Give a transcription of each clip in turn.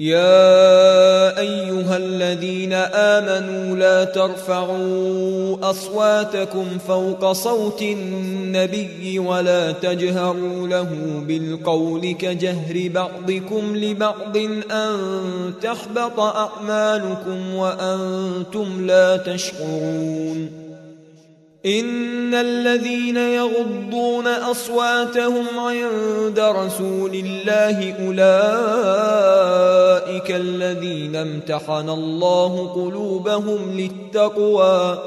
يا أيها الذين آمنوا لا ترفعوا أصواتكم فوق صوت النبي ولا تجهروا له بالقول كجهر بعضكم لبعض أن تحبط أعمالكم وأنتم لا تشعرون إن الذين يغضون أصواتهم عند رسول الله أولئك الذين امتحن الله قلوبهم للتقوى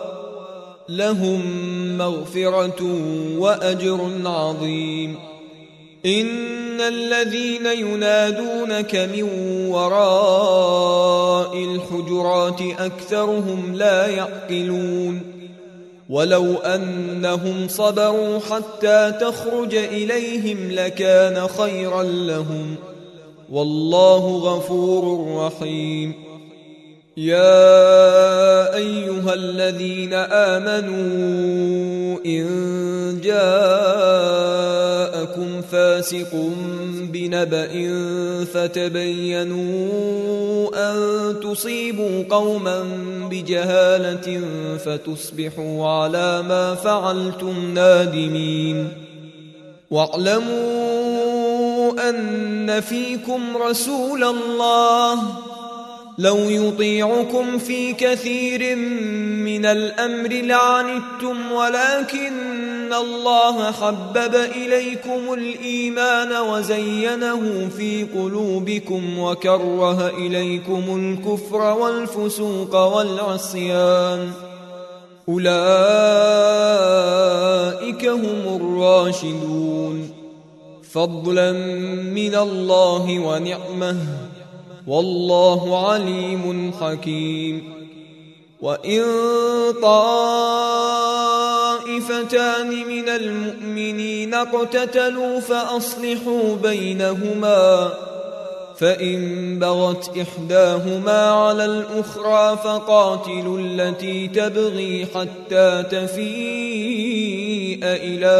لهم مغفرة وأجر عظيم. إن الذين ينادونك من وراء الحجرات أكثرهم لا يعقلون. ولو أنهم صبروا حتى تخرج إليهم لكان خيرا لهم. والله غفور رحيم. يا أيها الذين آمنوا إن جاءكم فاسق بنبأ فتبينوا أن تصيبوا قوما بجهالة فتصبحوا على ما فعلتم نادمين. واعلموا أن فيكم رسول الله. لو يطيعكم في كثير من الأمر لعنتم ولكن الله حبب إليكم الإيمان وزينه في قلوبكم وكره إليكم الكفر والفسوق والعصيان. أولئك هم الراشدون. فضلا من الله ونعمة. والله عليم حكيم. وإن طائفتان من المؤمنين اقتتلوا فأصلحوا بينهما. فإن بغت إحداهما على الأخرى فقاتلوا التي تبغي حتى تفيء إلى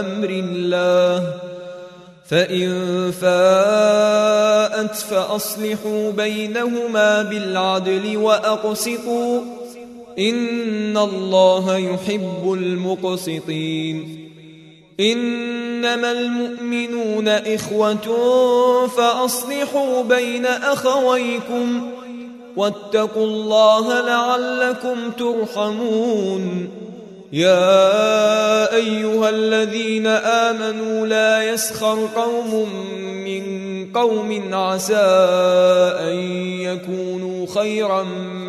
أمر الله فإن فاءت فأصلحوا بينهما بالعدل وأقسطوا إن الله يحب المقسطين إنما المؤمنون إخوة فأصلحوا بين أخويكم واتقوا الله لعلكم ترحمون يا أيها الذين آمنوا لا يسخر قوم من قوم عسى أن يكونوا خيرا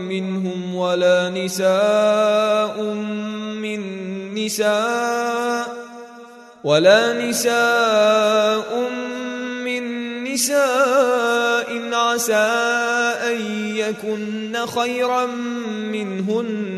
منهم ولا نساء من نساء ولا نساء من نساء عسى أن يكن خيرا منهن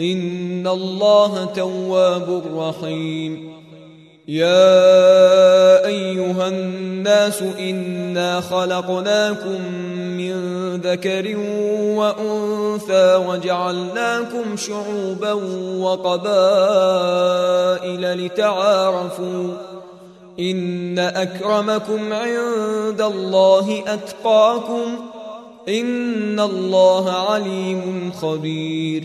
ان الله تواب رحيم. يا ايها الناس انا خلقناكم من ذكر وانثى وجعلناكم شعوبا وقبائل لتعارفوا ان اكرمكم عند الله اتقاكم ان الله عليم خبير.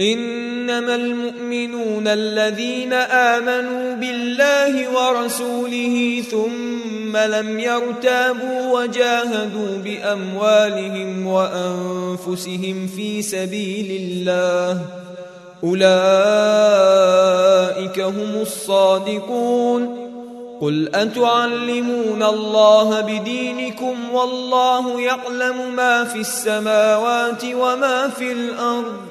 إنما المؤمنون الذين آمنوا بالله ورسوله ثم لم يرتابوا وجاهدوا بأموالهم وأنفسهم في سبيل الله أولئك هم الصادقون قل أتعلمون الله بدينكم والله يعلم ما في السماوات وما في الأرض